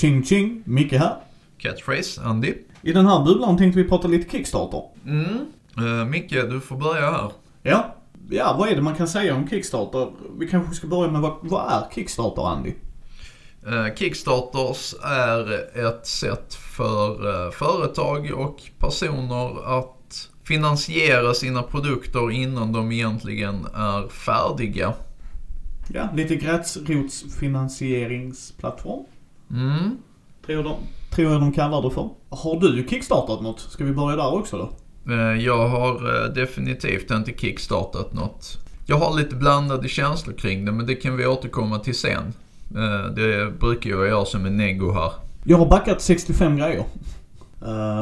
Ching ching, Micke här. Catchphrase, Andy. I den här bubblan tänkte vi prata lite Kickstarter. Mm. Uh, Micke, du får börja här. Ja. Ja, vad är det man kan säga om Kickstarter? Vi kanske ska börja med vad, vad är Kickstarter, Andy? Uh, Kickstarters är ett sätt för uh, företag och personer att finansiera sina produkter innan de egentligen är färdiga. Ja, lite gräsrotsfinansieringsplattform. Mm. Tror, de, tror jag de kallar det för. Har du kickstartat något? Ska vi börja där också då? Eh, jag har eh, definitivt inte kickstartat något. Jag har lite blandade känslor kring det men det kan vi återkomma till sen. Eh, det brukar jag göra som en nego här. Jag har backat 65 grejer.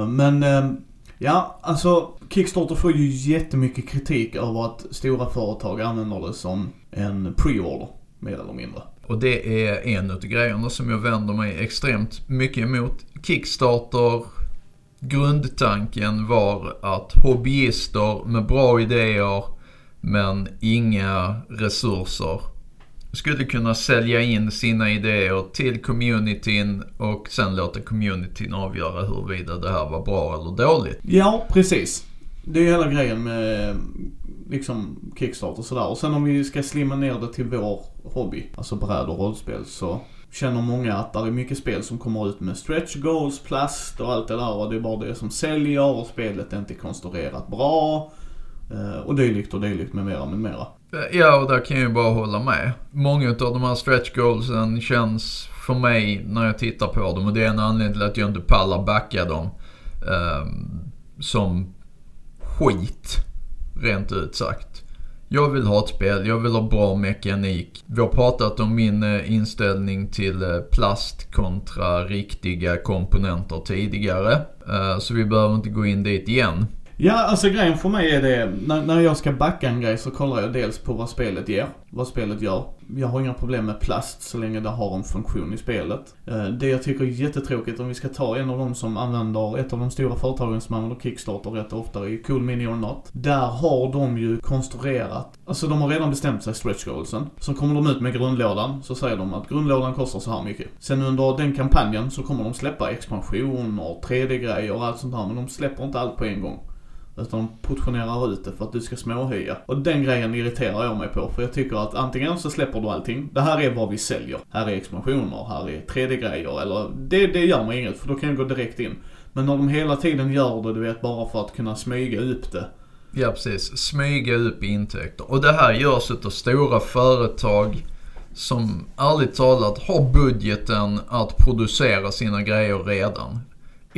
Men ja, alltså Kickstarter får ju jättemycket kritik över att stora företag använder det som en pre-order, mer eller mindre. Och det är en av grejerna som jag vänder mig extremt mycket emot. Kickstarter, grundtanken var att hobbyister med bra idéer men inga resurser skulle kunna sälja in sina idéer till communityn och sen låta communityn avgöra huruvida det här var bra eller dåligt. Ja, precis. Det är hela grejen med liksom Kickstarter och sådär. Och sen om vi ska slimma ner det till vår hobby, alltså bräd och rollspel, så känner många att det är mycket spel som kommer ut med stretch goals, plast och allt det där och det är bara det som säljer och spelet är inte konstruerat bra. Eh, och dylikt och dylikt med mera med mera. Ja, och där kan jag ju bara hålla med. Många av de här stretch goalsen känns för mig när jag tittar på dem och det är en anledning till att jag inte pallar backa dem. Um, som skit, rent ut sagt. Jag vill ha ett spel, jag vill ha bra mekanik. Vi har pratat om min eh, inställning till eh, plast kontra riktiga komponenter tidigare. Eh, så vi behöver inte gå in dit igen. Ja, alltså grejen för mig är det, när, när jag ska backa en grej så kollar jag dels på vad spelet ger, vad spelet gör. Jag har inga problem med plast så länge det har en funktion i spelet. Eh, det jag tycker är jättetråkigt, om vi ska ta en av de som använder, ett av de stora företagen som använder Kickstarter rätt ofta, i Cool Mini or Not. Där har de ju konstruerat, alltså de har redan bestämt sig stretch goalsen. Så kommer de ut med grundlådan, så säger de att grundlådan kostar så här mycket. Sen under den kampanjen så kommer de släppa expansioner, 3D-grejer och allt sånt här, men de släpper inte allt på en gång. Utan portionerar ut det för att du ska småhöja. Och den grejen irriterar jag mig på. För jag tycker att antingen så släpper du allting. Det här är vad vi säljer. Här är expansioner, här är 3D-grejer. Eller det, det gör mig inget för då kan jag gå direkt in. Men när de hela tiden gör det, du vet, bara för att kunna smyga upp det. Ja, precis. Smyga upp intäkter. Och det här görs utav stora företag som ärligt talat har budgeten att producera sina grejer redan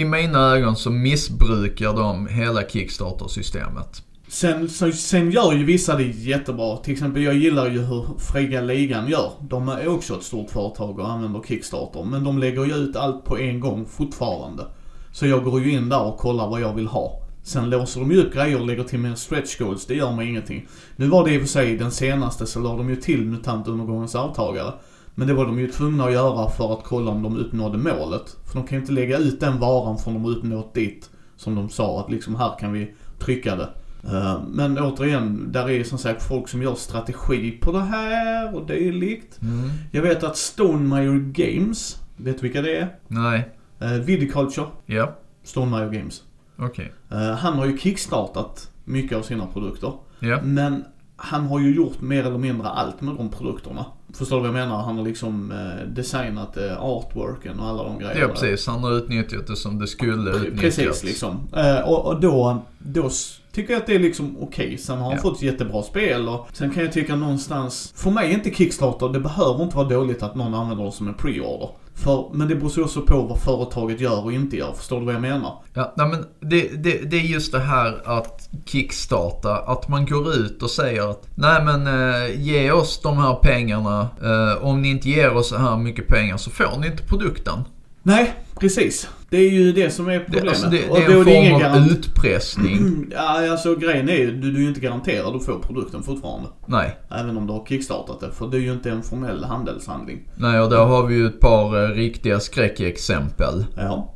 i mina ögon så missbrukar de hela Kickstarter-systemet. Sen, så, sen gör ju vissa det jättebra. Till exempel jag gillar ju hur Fria Ligan gör. De är också ett stort företag och använder Kickstarter. Men de lägger ju ut allt på en gång fortfarande. Så jag går ju in där och kollar vad jag vill ha. Sen låser de ju upp grejer och lägger till mer stretch goals. Det gör mig ingenting. Nu var det i och för sig den senaste så la de ju till MUTANT-undergångens arvtagare. Men det var de ju tvungna att göra för att kolla om de uppnådde målet. För de kan ju inte lägga ut den varan från de uppnått dit. Som de sa att liksom här kan vi trycka det. Eh, men återigen, där är som sagt folk som gör strategi på det här och dylikt. Mm. Jag vet att Stonemaier Games, vet du vilka det är? Nej. Uh, Vidiculture. Ja. Stonemaier Games. Okej. Okay. Uh, han har ju kickstartat mycket av sina produkter. Ja. Men han har ju gjort mer eller mindre allt med de produkterna. Förstår du vad jag menar? Han har liksom eh, designat eh, artworken och alla de grejerna. Ja precis, han har utnyttjat det som det skulle utnyttjas. Precis liksom. Eh, och, och då, då tycker jag att det är liksom okej. Okay. Sen har han ja. fått jättebra spel och sen kan jag tycka någonstans, för mig är inte Kickstarter, det behöver inte vara dåligt att någon använder det som en pre-order. För, men det beror också på vad företaget gör och inte gör. Förstår du vad jag menar? Ja, nej men det, det, det är just det här att kickstarta. Att man går ut och säger att nej men eh, ge oss de här pengarna. Eh, om ni inte ger oss så här mycket pengar så får ni inte produkten. Nej, precis. Det är ju det som är problemet. Det, alltså det, det är en form av garant... utpressning. ja, alltså grejen är ju, du, du är inte garanterad att få produkten fortfarande. Nej. Även om du har kickstartat det. För det är ju inte en formell handelshandling. Nej, och där har vi ju ett par eh, riktiga skräckexempel. Ja.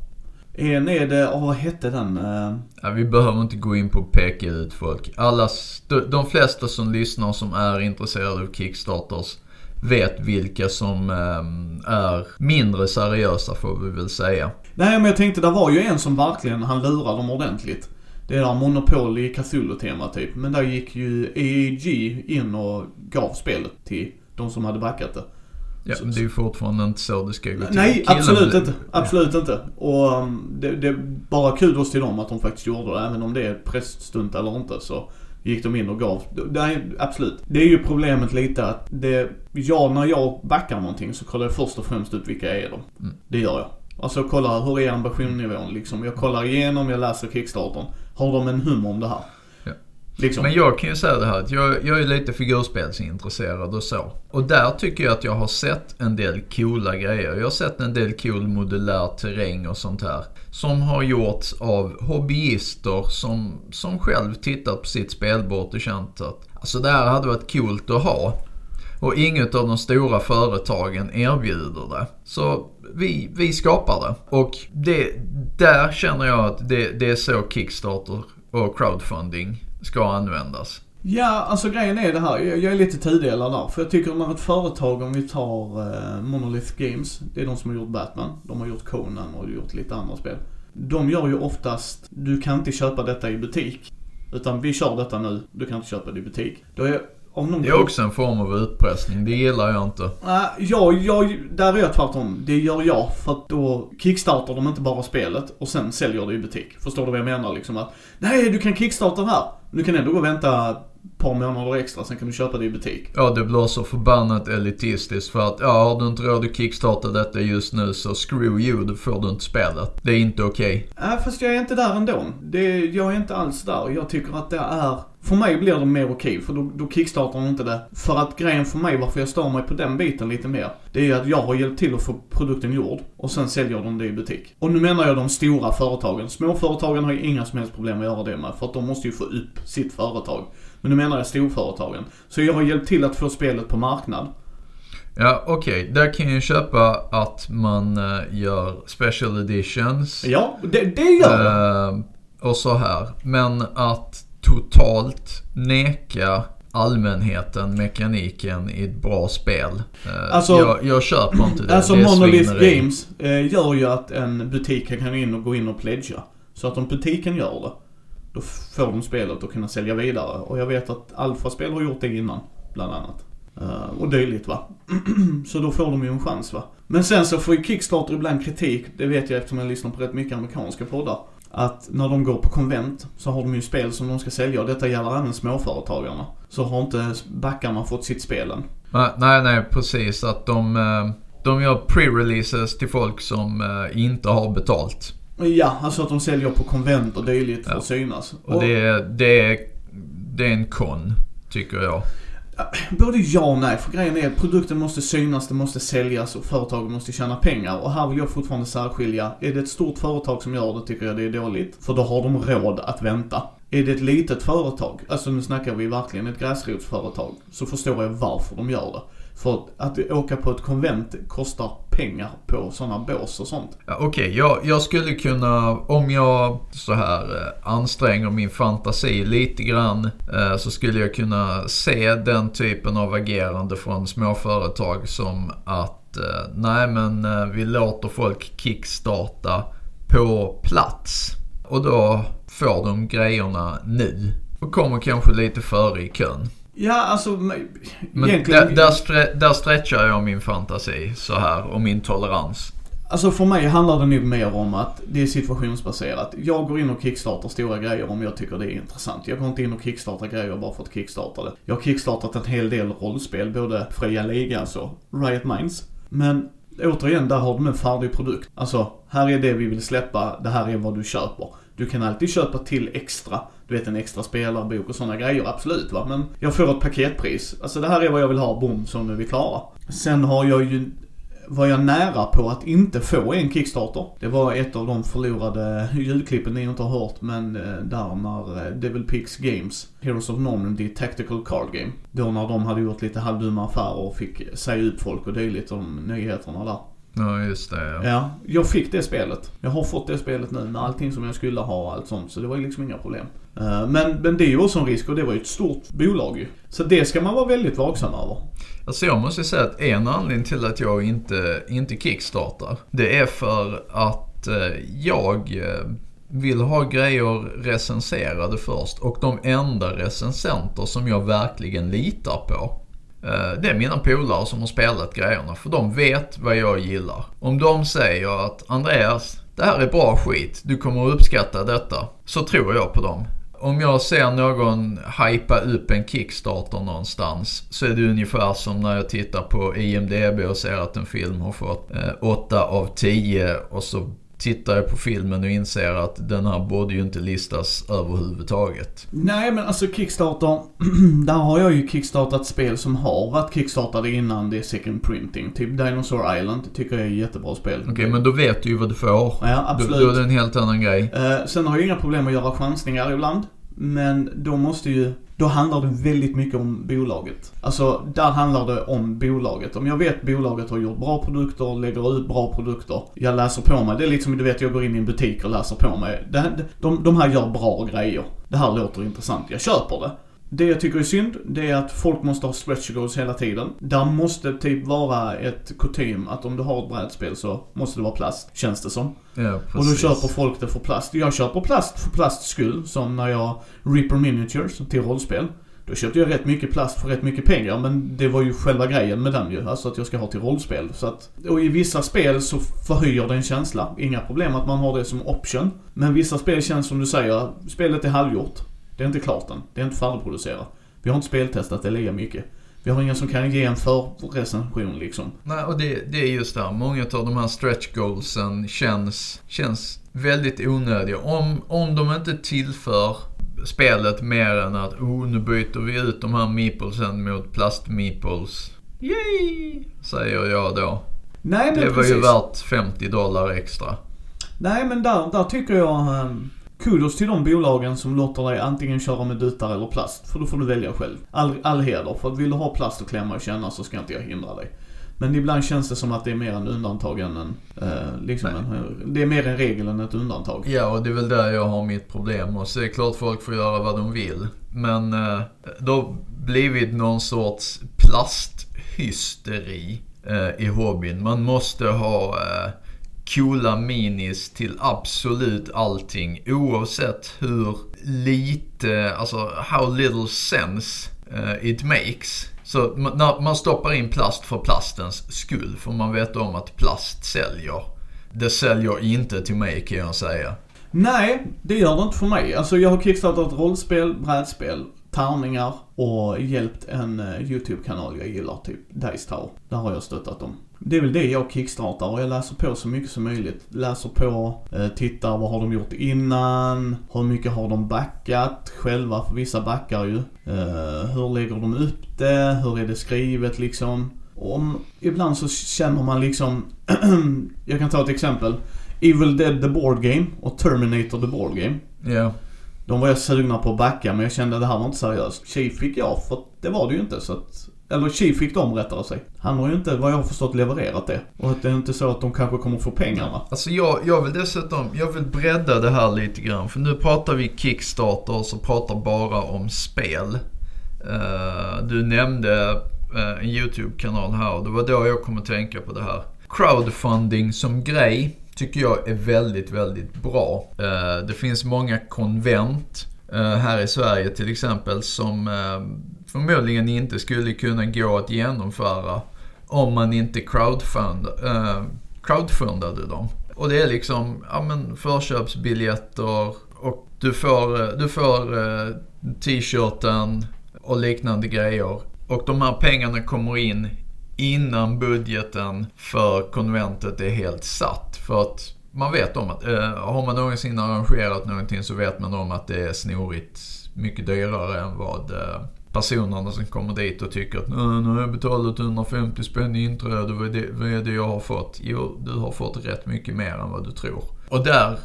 En är det, oh, vad hette den? Uh... Ja, vi behöver inte gå in på att peka ut folk. Alla, de flesta som lyssnar som är intresserade av Kickstarters vet vilka som eh, är mindre seriösa får vi väl säga. Nej men jag tänkte, det var ju en som verkligen, han lurade dem ordentligt. Det är där Monopol i Cthulhu-tema typ. Men där gick ju EEG in och gav spelet till de som hade backat det. Ja, men det är ju fortfarande inte så det ska gå till. Nej, absolut inte. Absolut inte. Och um, det, det är bara kudos till dem att de faktiskt gjorde det. Även om det är präststunt eller inte så gick de in och gav. Det är, absolut. Det är ju problemet lite att det, jag när jag backar någonting så kollar jag först och främst ut vilka är de. Mm. Det gör jag. Alltså kolla hur är ambitionsnivån liksom. Jag kollar igenom, jag läser kickstarten. Har de en hum om det här? Ja. Liksom. Men jag kan ju säga det här att jag, jag är lite figurspelsintresserad och så. Och där tycker jag att jag har sett en del coola grejer. Jag har sett en del cool modulär terräng och sånt här. Som har gjorts av hobbyister som, som själv tittat på sitt spelbord och känt att alltså det här hade varit coolt att ha. Och inget av de stora företagen erbjuder det. Så vi, vi skapar det. Och det, där känner jag att det, det är så Kickstarter och crowdfunding ska användas. Ja, alltså grejen är det här. Jag, jag är lite tudelad där. För jag tycker om ett företag, om vi tar eh, Monolith Games. Det är de som har gjort Batman. De har gjort Conan och gjort lite andra spel. De gör ju oftast, du kan inte köpa detta i butik. Utan vi kör detta nu, du kan inte köpa det i butik. Då är, om någon Det är också en form av utpressning. Det gillar jag inte. Nej, jag, jag, där är jag tvärtom. Det gör jag för att då kickstartar de inte bara spelet och sen säljer det i butik. Förstår du vad jag menar liksom? Att, nej, du kan kickstarta här. Du kan ändå gå och vänta ett par månader extra, sen kan du köpa det i butik. Ja, det blir så förbannat elitistiskt för att ja, har du inte råd att kickstarta detta just nu så screw you, då får du inte spelet. Det är inte okej. Nej, fast jag är inte där ändå. Det, jag är inte alls där. Jag tycker att det är... För mig blir det mer okej, för då, då kickstartar de inte det. För att grejen för mig, varför jag stör mig på den biten lite mer, det är ju att jag har hjälpt till att få produkten gjord och sen säljer de det i butik. Och nu menar jag de stora företagen. Småföretagen har ju inga som helst problem att göra det med, för att de måste ju få upp sitt företag. Men nu menar jag storföretagen. Så jag har hjälpt till att få spelet på marknad. Ja, okej. Där kan jag köpa att man eh, gör special editions. Ja, det, det gör jag. Eh, och så här. Men att totalt neka allmänheten mekaniken i ett bra spel. Eh, Alltså- jag, jag köper inte det. Alltså det Monolith. Games eh, gör ju att en butik kan in och gå in och pledga. Så att om butiken gör det, då får de spelet att kunna sälja vidare. Och jag vet att Alfa-spel har gjort det innan, bland annat. Eh, och dylikt va. så då får de ju en chans va. Men sen så får ju Kickstarter ibland kritik, det vet jag eftersom jag lyssnar på rätt mycket amerikanska poddar. Att när de går på konvent så har de ju spel som de ska sälja och detta gäller även småföretagarna. Så har inte backarna fått sitt spel än. Nej, nej, precis. Att de, eh, de gör pre-releases till folk som eh, inte har betalt. Ja, alltså att de säljer på konvent och dylikt för att synas. Och det, är- det, är, det är en kon, tycker jag. Både ja och nej, för grejen är att produkten måste synas, det måste säljas och företagen måste tjäna pengar. Och här vill jag fortfarande särskilja. Är det ett stort företag som gör det tycker jag det är dåligt. För då har de råd att vänta. Är det ett litet företag, alltså nu snackar vi verkligen ett gräsrotsföretag, så förstår jag varför de gör det. För att åka på ett konvent kostar pengar på sådana bås och sånt. Ja, Okej, jag, jag skulle kunna, om jag så här eh, anstränger min fantasi lite grann, eh, så skulle jag kunna se den typen av agerande från småföretag som att, eh, nej men eh, vi låter folk kickstarta på plats. Och då får de grejerna nu. Och kommer kanske lite före i kön. Ja, alltså men egentligen... där, där, stre- där stretchar jag min fantasi så här och min tolerans. Alltså för mig handlar det nog mer om att det är situationsbaserat. Jag går in och kickstartar stora grejer om jag tycker det är intressant. Jag går inte in och kickstartar grejer bara för att kickstarta det. Jag har kickstartat en hel del rollspel, både Fria Liga, alltså Riot Minds. Men återigen, där har de en färdig produkt. Alltså, här är det vi vill släppa, det här är vad du köper. Du kan alltid köpa till extra. Du vet en extra spelarbok och sådana grejer, absolut va. Men jag får ett paketpris. Alltså det här är vad jag vill ha, bom, så nu är vi klara. Sen har jag ju var jag nära på att inte få en Kickstarter. Det var ett av de förlorade ljudklippen ni inte har hört men eh, där när eh, Devil Pix Games, Heroes of Normandy Tactical Card Game. Då när de hade gjort lite halvdumma affärer och fick säga upp folk och dylikt om nyheterna där. Ja, just det. Ja. Ja, jag fick det spelet. Jag har fått det spelet nu med allting som jag skulle ha och allt sånt. Så det var ju liksom inga problem. Eh, Men, men det är ju också en risk och det var ju ett stort bolag ju. Så det ska man vara väldigt vaksam över. Alltså jag måste säga att en anledning till att jag inte, inte kickstartar, det är för att eh, jag eh, vill ha grejer recenserade först. Och de enda recensenter som jag verkligen litar på, Eh, det är mina polare som har spelat grejerna. För de vet vad jag gillar. Om de säger att Andreas, det här är bra skit, du kommer att uppskatta detta. Så tror jag på dem. Om jag ser någon hypa upp en Kickstarter någonstans så är det ungefär som när jag tittar på IMDB och ser att en film har fått eh, 8 av 10 och så tittar jag på filmen och inser att den här borde ju inte listas överhuvudtaget. Nej men alltså Kickstarter, där har jag ju kickstartat spel som har varit kickstartade innan det är second printing. Typ Dinosaur Island tycker jag är ett jättebra spel. Okej, men då vet du ju vad du får. Ja, Då, absolut. då är det en helt annan grej. Eh, sen har jag inga problem att göra chansningar ibland. Men då måste ju, då handlar det väldigt mycket om bolaget. Alltså, där handlar det om bolaget. Om jag vet bolaget har gjort bra produkter, lägger ut bra produkter. Jag läser på mig. Det är liksom, du vet, jag går in i en butik och läser på mig. Det, de, de här gör bra grejer. Det här låter intressant. Jag köper det. Det jag tycker är synd, det är att folk måste ha stretch goals hela tiden. Där måste typ vara ett kutym att om du har ett brädspel så måste det vara plast, känns det som. Ja, Och då precis. köper folk det för plast. Jag köper plast för plasts skull, som när jag Reaper Miniatures till rollspel. Då köpte jag rätt mycket plast för rätt mycket pengar, men det var ju själva grejen med den ju. Alltså att jag ska ha till rollspel. Så att, och i vissa spel så förhöjer det en känsla. Inga problem att man har det som option. Men vissa spel känns som du säger, spelet är halvgjort. Det är inte klart än. Det är inte färdigproducerat. Vi har inte speltestat det lika mycket. Vi har ingen som kan ge en förrecension liksom. Nej, och det, det är just det här. Många av de här stretch goalsen känns, känns väldigt onödiga. Om, om de inte tillför spelet mer än att oh, nu byter vi ut de här meeplesen mot plast-meeples. Yay! Säger jag då. Nej men Det var precis. ju värt 50 dollar extra. Nej men där, där tycker jag um, kudos till de bolagen som låter dig antingen köra med dutar eller plast. För då får du välja själv. All, all heder. För att vill du ha plast och klämma och känna så ska inte jag hindra dig. Men ibland känns det som att det är mer en undantag än en, eh, liksom en, det är mer en regel än ett undantag. Ja, och det är väl där jag har mitt problem. Och så är det klart folk får göra vad de vill. Men eh, det har blivit någon sorts plasthysteri eh, i hobbyn. Man måste ha eh, coola minis till absolut allting. Oavsett hur lite, alltså how little sense uh, it makes. Så när man stoppar in plast för plastens skull, för man vet om att plast säljer. Det säljer inte till mig kan jag säga. Nej, det gör det inte för mig. Alltså jag har kickstartat rollspel, brädspel, tärningar och hjälpt en eh, YouTube-kanal jag gillar, typ Dice Tower. Där har jag stöttat dem. Det är väl det jag kickstartar och jag läser på så mycket som möjligt. Läser på, eh, tittar vad har de gjort innan, hur mycket har de backat själva, för vissa backar ju. Eh, hur lägger de upp det, hur är det skrivet liksom. Om, ibland så känner man liksom, jag kan ta ett exempel. Evil Dead the Board Game och Terminator the Board Game. Ja. De var jag sugna på att backa men jag kände att det här var inte seriöst. Chief fick jag för det var det ju inte så att... Eller Chi fick de rättare sig. Han har ju inte, vad jag har förstått, levererat det. Och att det är inte så att de kanske kommer få pengarna. Alltså jag, jag vill dessutom, jag vill bredda det här lite grann. För nu pratar vi Kickstarter och så pratar bara om spel. Uh, du nämnde uh, en YouTube-kanal här och det var då jag kom att tänka på det här. Crowdfunding som grej tycker jag är väldigt, väldigt bra. Uh, det finns många konvent här i Sverige till exempel som förmodligen inte skulle kunna gå att genomföra om man inte crowdfund, eh, crowdfundade dem. Och det är liksom, ja men förköpsbiljetter och du får, eh, du får eh, t-shirten och liknande grejer. Och de här pengarna kommer in innan budgeten för konventet är helt satt. För att man vet om att, eh, har man någonsin arrangerat någonting så vet man om att det är snorigt mycket dyrare än vad eh, personerna som kommer dit och tycker att nu har jag betalat 150 spänn i inträde, vad är, det, vad är det jag har fått? Jo, du har fått rätt mycket mer än vad du tror. Och där,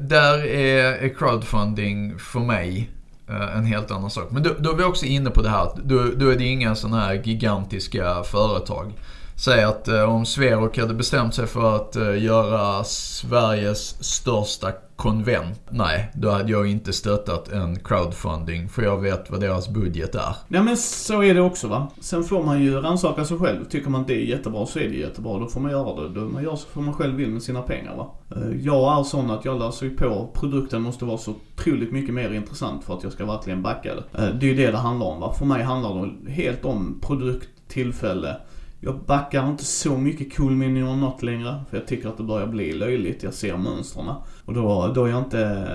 där är, crowdfunding för mig eh, en helt annan sak. Men då, då är vi också inne på det här att då, då är det inga sådana här gigantiska företag. Säg att eh, om Sverok hade bestämt sig för att eh, göra Sveriges största konvent. Nej, då hade jag inte stöttat en crowdfunding för jag vet vad deras budget är. Ja men så är det också va. Sen får man ju rannsaka sig själv. Tycker man att det är jättebra så är det jättebra. Då får man göra det. Då man gör så får man själv vill med sina pengar va. Eh, jag är sån att jag läser ju på. Produkten måste vara så otroligt mycket mer intressant för att jag ska verkligen backa det. Eh, det är ju det det handlar om va. För mig handlar det helt om produkt, tillfälle. Jag backar inte så mycket cool mini or längre. För jag tycker att det börjar bli löjligt. Jag ser mönstren. Och då, då är jag inte,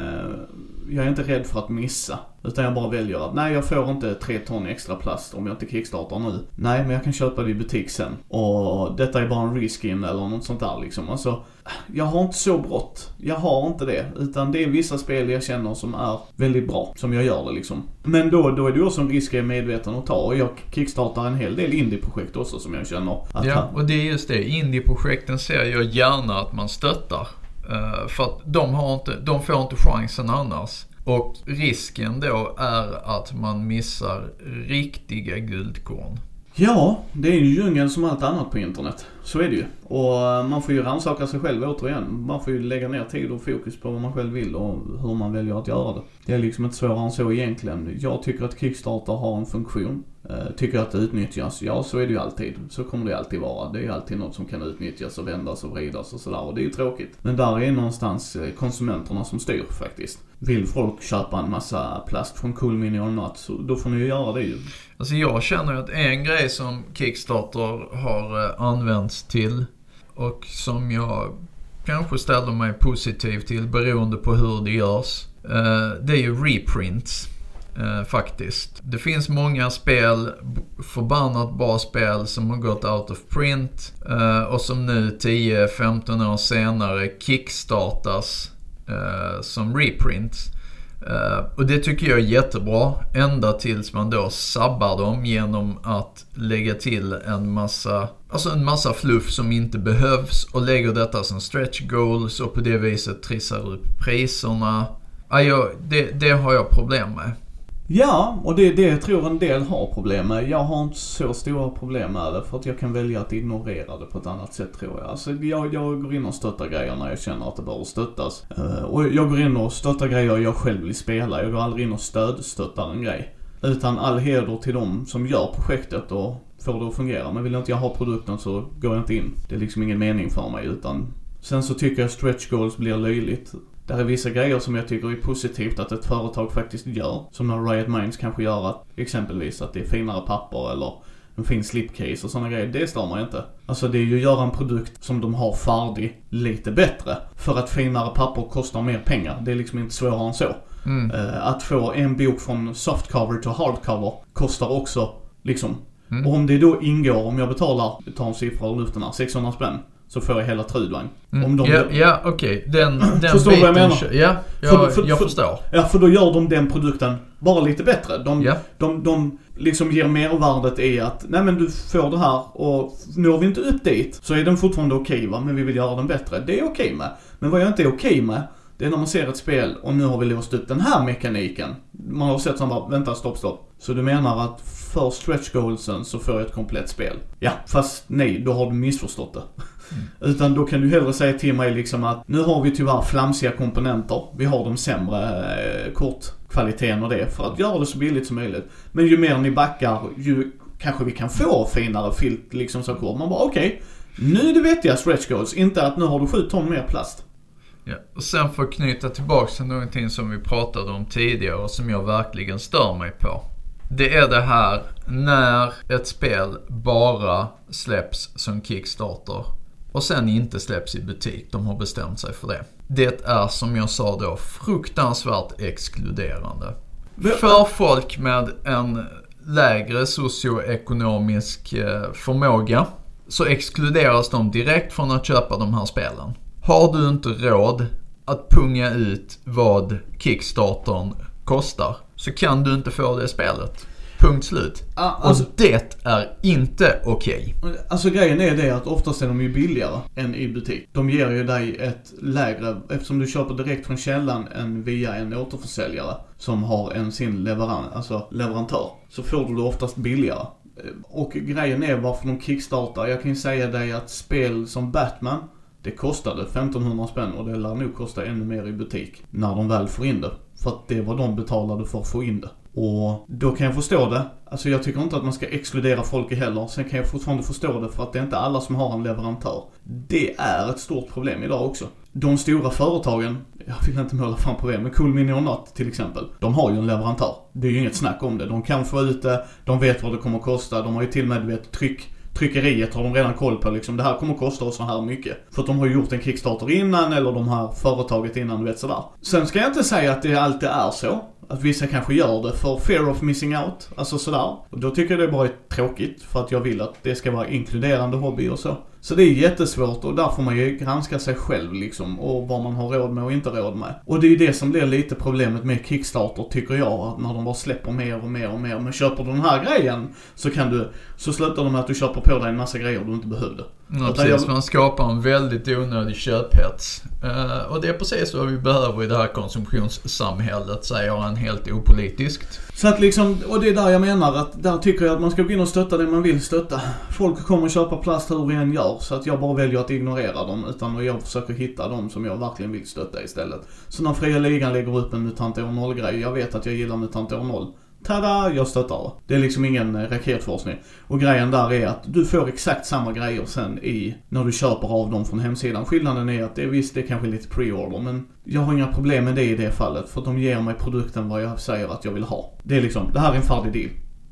jag är inte rädd för att missa. Utan jag bara väljer att, nej jag får inte tre ton extra plast om jag inte kickstartar nu. Nej, men jag kan köpa det i butik sen. Och detta är bara en reskin eller något sånt där liksom. Alltså, jag har inte så brått. Jag har inte det. Utan det är vissa spel jag känner som är väldigt bra, som jag gör det liksom. Men då, då är det också en risk jag är medveten att ta. Och jag kickstartar en hel del indie-projekt också som jag känner att Ja, och det är just det. Indie-projekten ser jag gärna att man stöttar. Eh, för att de, har inte, de får inte chansen annars. Och risken då är att man missar riktiga guldkorn. Ja, det är ju djungeln som allt annat på internet. Så är det ju. Och eh, man får ju rannsaka sig själv återigen. Man får ju lägga ner tid och fokus på vad man själv vill och hur man väljer att göra det. Det är liksom inte svårare än så egentligen. Jag tycker att Kickstarter har en funktion. Eh, tycker att det utnyttjas? Ja, så är det ju alltid. Så kommer det alltid vara. Det är alltid något som kan utnyttjas och vändas och vridas och sådär. Och det är ju tråkigt. Men där är någonstans eh, konsumenterna som styr faktiskt. Vill folk köpa en massa plast från CoolMini eller något, så då får ni ju göra det ju. Alltså jag känner ju att en grej som Kickstarter har eh, använts till och som jag kanske ställer mig positiv till beroende på hur det görs. Det är ju reprints eh, Faktiskt. Det finns många spel, förbannat bra spel som har gått out of print eh, och som nu 10-15 år senare kickstartas eh, som reprints. Eh, och det tycker jag är jättebra. Ända tills man då sabbar dem genom att lägga till en massa, alltså en massa fluff som inte behövs och lägger detta som stretch goals och på det viset trissar upp priserna. Ja, jag, det, det har jag problem med. Ja, och det är det jag tror en del har problem med. Jag har inte så stora problem med det för att jag kan välja att ignorera det på ett annat sätt tror jag. Alltså jag, jag går in och stöttar grejer när jag känner att det bör stöttas. Eh, och jag går in och stöttar grejer jag själv vill spela. Jag går aldrig in och stödstöttar en grej. Utan all heder till dem som gör projektet och får det att fungera. Men vill inte jag ha produkten så går jag inte in. Det är liksom ingen mening för mig utan Sen så tycker jag stretch goals blir löjligt. Där är vissa grejer som jag tycker är positivt att ett företag faktiskt gör. Som när Riot Minds kanske gör att, exempelvis att det är finare papper eller en fin slipcase och sådana grejer. Det stör mig inte. Alltså det är ju att göra en produkt som de har färdig lite bättre. För att finare papper kostar mer pengar. Det är liksom inte svårare än så. Mm. Eh, att få en bok från softcover till hardcover kostar också liksom. Mm. Och om det då ingår, om jag betalar, ta en siffra ur luften här, 600 spänn. Så får jag hela Trudvagn. Mm. Ja, ja okej. Den, den Förstår du vad jag menar? Ja, jag, För- för- jag för- förstår. Ja, för då gör de den produkten bara lite bättre. De, Ja. de, de liksom ger mervärdet i att, nej men du får det här och når vi inte upp dit så är den fortfarande okej va, men vi vill göra den bättre. Det är okej med. Men vad jag inte är okej med, det är när man ser ett spel och nu har vi låst upp den här mekaniken. Man har sett som bara, vänta stopp stopp. Så du menar att för stretch goalsen så får jag ett komplett spel? Ja, fast nej, då har du missförstått det. Utan då kan du hellre säga till mig liksom att nu har vi tyvärr flamsiga komponenter. Vi har de sämre eh, kortkvaliteten och det för att göra det så billigt som möjligt. Men ju mer ni backar, ju kanske vi kan få finare filt liksom så kort. Man bara okej, nu är det vettiga stretch goals. Inte att nu har du sju ton mer plast. Ja. Och sen för att knyta tillbaks till någonting som vi pratade om tidigare och som jag verkligen stör mig på. Det är det här när ett spel bara släpps som Kickstarter och sen inte släpps i butik. De har bestämt sig för det. Det är som jag sa då fruktansvärt exkluderande. För folk med en lägre socioekonomisk eh, förmåga så exkluderas de direkt från att köpa de här spelen. Har du inte råd att punga ut vad Kickstartern kostar så kan du inte få det spelet. Punkt slut. Ah, alltså- Och det är inte okej. Alltså grejen är det att oftast är de ju billigare än i butik. De ger ju dig ett lägre, eftersom du köper direkt från källan än via en återförsäljare som har en sin leveran, alltså leverantör. Så får du det oftast billigare. Och grejen är varför de kickstartar. Jag kan ju säga dig att spel som Batman, det kostade 1500 spänn och det lär nog kosta ännu mer i butik. När de väl får in det. För att det var de betalade för att få in det. Och då kan jag förstå det. Alltså jag tycker inte att man ska exkludera folk heller. Sen kan jag fortfarande förstå det för att det är inte alla som har en leverantör. Det är ett stort problem idag också. De stora företagen, jag vill inte måla fram problem, men Cool Mini Not till exempel. De har ju en leverantör. Det är ju inget snack om det. De kan få ut det, de vet vad det kommer att kosta, de har ju till och med, du vet, tryck tryckeriet har de redan koll på liksom. Det här kommer kosta oss så här mycket. För att de har gjort en Kickstarter innan eller de här företaget innan, du vet sådär. Sen ska jag inte säga att det alltid är så. Att vissa kanske gör det för fear of missing out, alltså sådär. Och då tycker jag det bara är tråkigt för att jag vill att det ska vara inkluderande hobby och så. Så det är jättesvårt och där får man ju granska sig själv liksom och vad man har råd med och inte råd med. Och det är ju det som blir lite problemet med Kickstarter tycker jag, att när de bara släpper mer och mer och mer. Men köper du den här grejen så kan du, så slutar det med att du köper på dig en massa grejer du inte behövde. Ja, precis. Man skapar en väldigt onödig köphets. Uh, och det är precis vad vi behöver i det här konsumtionssamhället, säger han helt opolitiskt. Så att liksom, och det är där jag menar att där tycker jag att man ska gå in och stötta det man vill stötta. Folk kommer köpa plast hur vi än gör, så att jag bara väljer att ignorera dem. Utan jag försöker hitta dem som jag verkligen vill stötta istället. Så när Fria Ligan lägger upp en MUTANT år 0-grej, jag vet att jag gillar MUTANT år 0. Tada, jag stöttar det. Det är liksom ingen eh, raketforskning. Och grejen där är att du får exakt samma grejer sen i, när du köper av dem från hemsidan. Skillnaden är att det är visst, det är kanske lite pre-order, men jag har inga problem med det i det fallet. För att de ger mig produkten vad jag säger att jag vill ha. Det är liksom, det här är en färdig deal.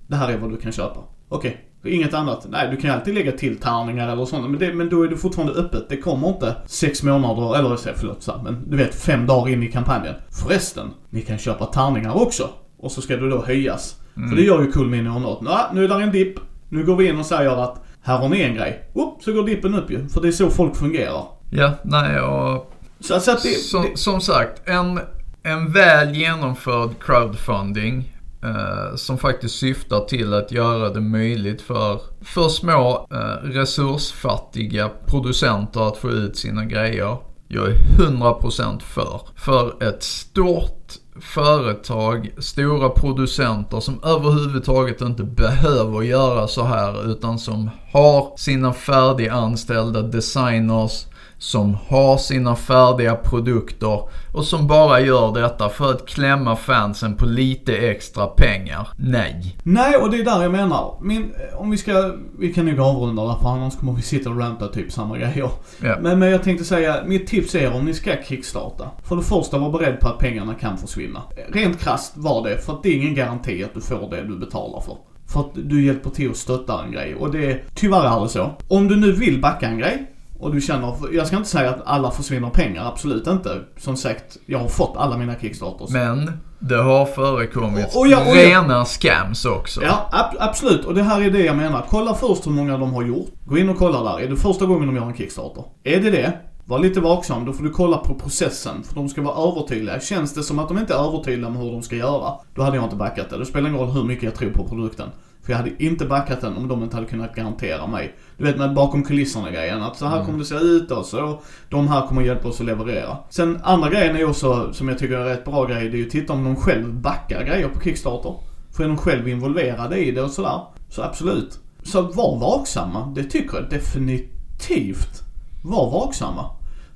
Det här är vad du kan köpa. Okej, okay. Inget annat. Nej, du kan ju alltid lägga till tärningar eller sånt. Men, det, men då är det fortfarande öppet. Det kommer inte sex månader, eller förlåt, men du vet fem dagar in i kampanjen. Förresten, ni kan köpa tärningar också. Och så ska du då höjas. Mm. För det gör ju Not. Nå, nu är där en dipp. Nu går vi in och säger att här har ni en grej. Upp, så går dippen upp ju. För det är så folk fungerar. Ja, nej och... Så, så att det, som, det... som sagt, en, en väl genomförd crowdfunding eh, som faktiskt syftar till att göra det möjligt för, för små eh, resursfattiga producenter att få ut sina grejer. Jag är 100% för. För ett stort företag, stora producenter som överhuvudtaget inte behöver göra så här utan som har sina färdiganställda designers som har sina färdiga produkter och som bara gör detta för att klämma fansen på lite extra pengar. Nej. Nej, och det är där jag menar. Min, om vi ska, vi kan nog avrunda där för annars kommer vi sitta och ranta typ samma grejer. Ja. Men, men jag tänkte säga, mitt tips är om ni ska kickstarta. För det första, var beredd på att pengarna kan försvinna. Rent krasst var det, för att det är ingen garanti att du får det du betalar för. För att du hjälper till att stötta en grej. Och det är tyvärr är det så. Om du nu vill backa en grej, och du känner, jag ska inte säga att alla försvinner pengar, absolut inte. Som sagt, jag har fått alla mina kickstarters. Men det har förekommit och, och jag, och jag, rena scams också. Ja, ab absolut. Och det här är det jag menar. Kolla först hur många de har gjort. Gå in och kolla där. Är det första gången de gör en kickstarter? Är det det? Var lite vaksam, då får du kolla på processen. För de ska vara övertydliga. Känns det som att de inte är övertydliga med hur de ska göra, då hade jag inte backat det. Det spelar ingen roll hur mycket jag tror på produkten. För jag hade inte backat den om de inte hade kunnat garantera mig. Du vet med bakom kulisserna grejen. Att så här mm. kommer det se ut och så. De här kommer hjälpa oss att leverera. Sen andra grejen är också, som jag tycker är rätt bra grej, det är ju att titta om de själv backar grejer på Kickstarter. För är de själv involverade i det och sådär. Så absolut. Så var vaksamma. Det tycker jag definitivt. Var vaksamma.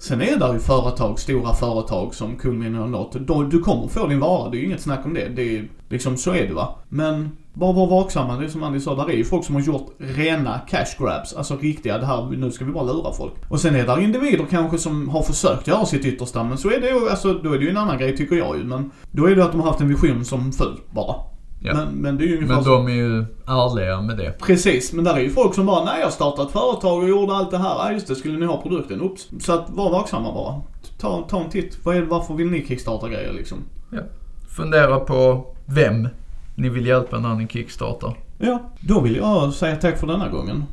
Sen är det ju företag, stora företag som Kulmin och något. Du kommer få din vara, det är ju inget snack om det. Det är liksom, så är det va. Men bara var vaksamma, det är som Andy sa, där är ju folk som har gjort rena cash grabs. Alltså riktiga, det här, nu ska vi bara lura folk. Och sen är det individer kanske som har försökt göra sitt yttersta, men så är det ju, alltså då är det ju en annan grej tycker jag ju. Men då är det att de har haft en vision som föll bara. Ja. Men, men, det är ju Men de är ju ärliga med det. Precis, men där är ju folk som bara, nej jag startade ett företag och gjorde allt det här. Ja just det, skulle ni ha produkten? Oops. Så att var vaksamma bara. Ta, ta en titt. Vad är, varför vill ni kickstarta grejer liksom? Ja. Fundera på vem ni vill hjälpa när ni kickstartar. Ja, då vill jag säga tack för denna gången.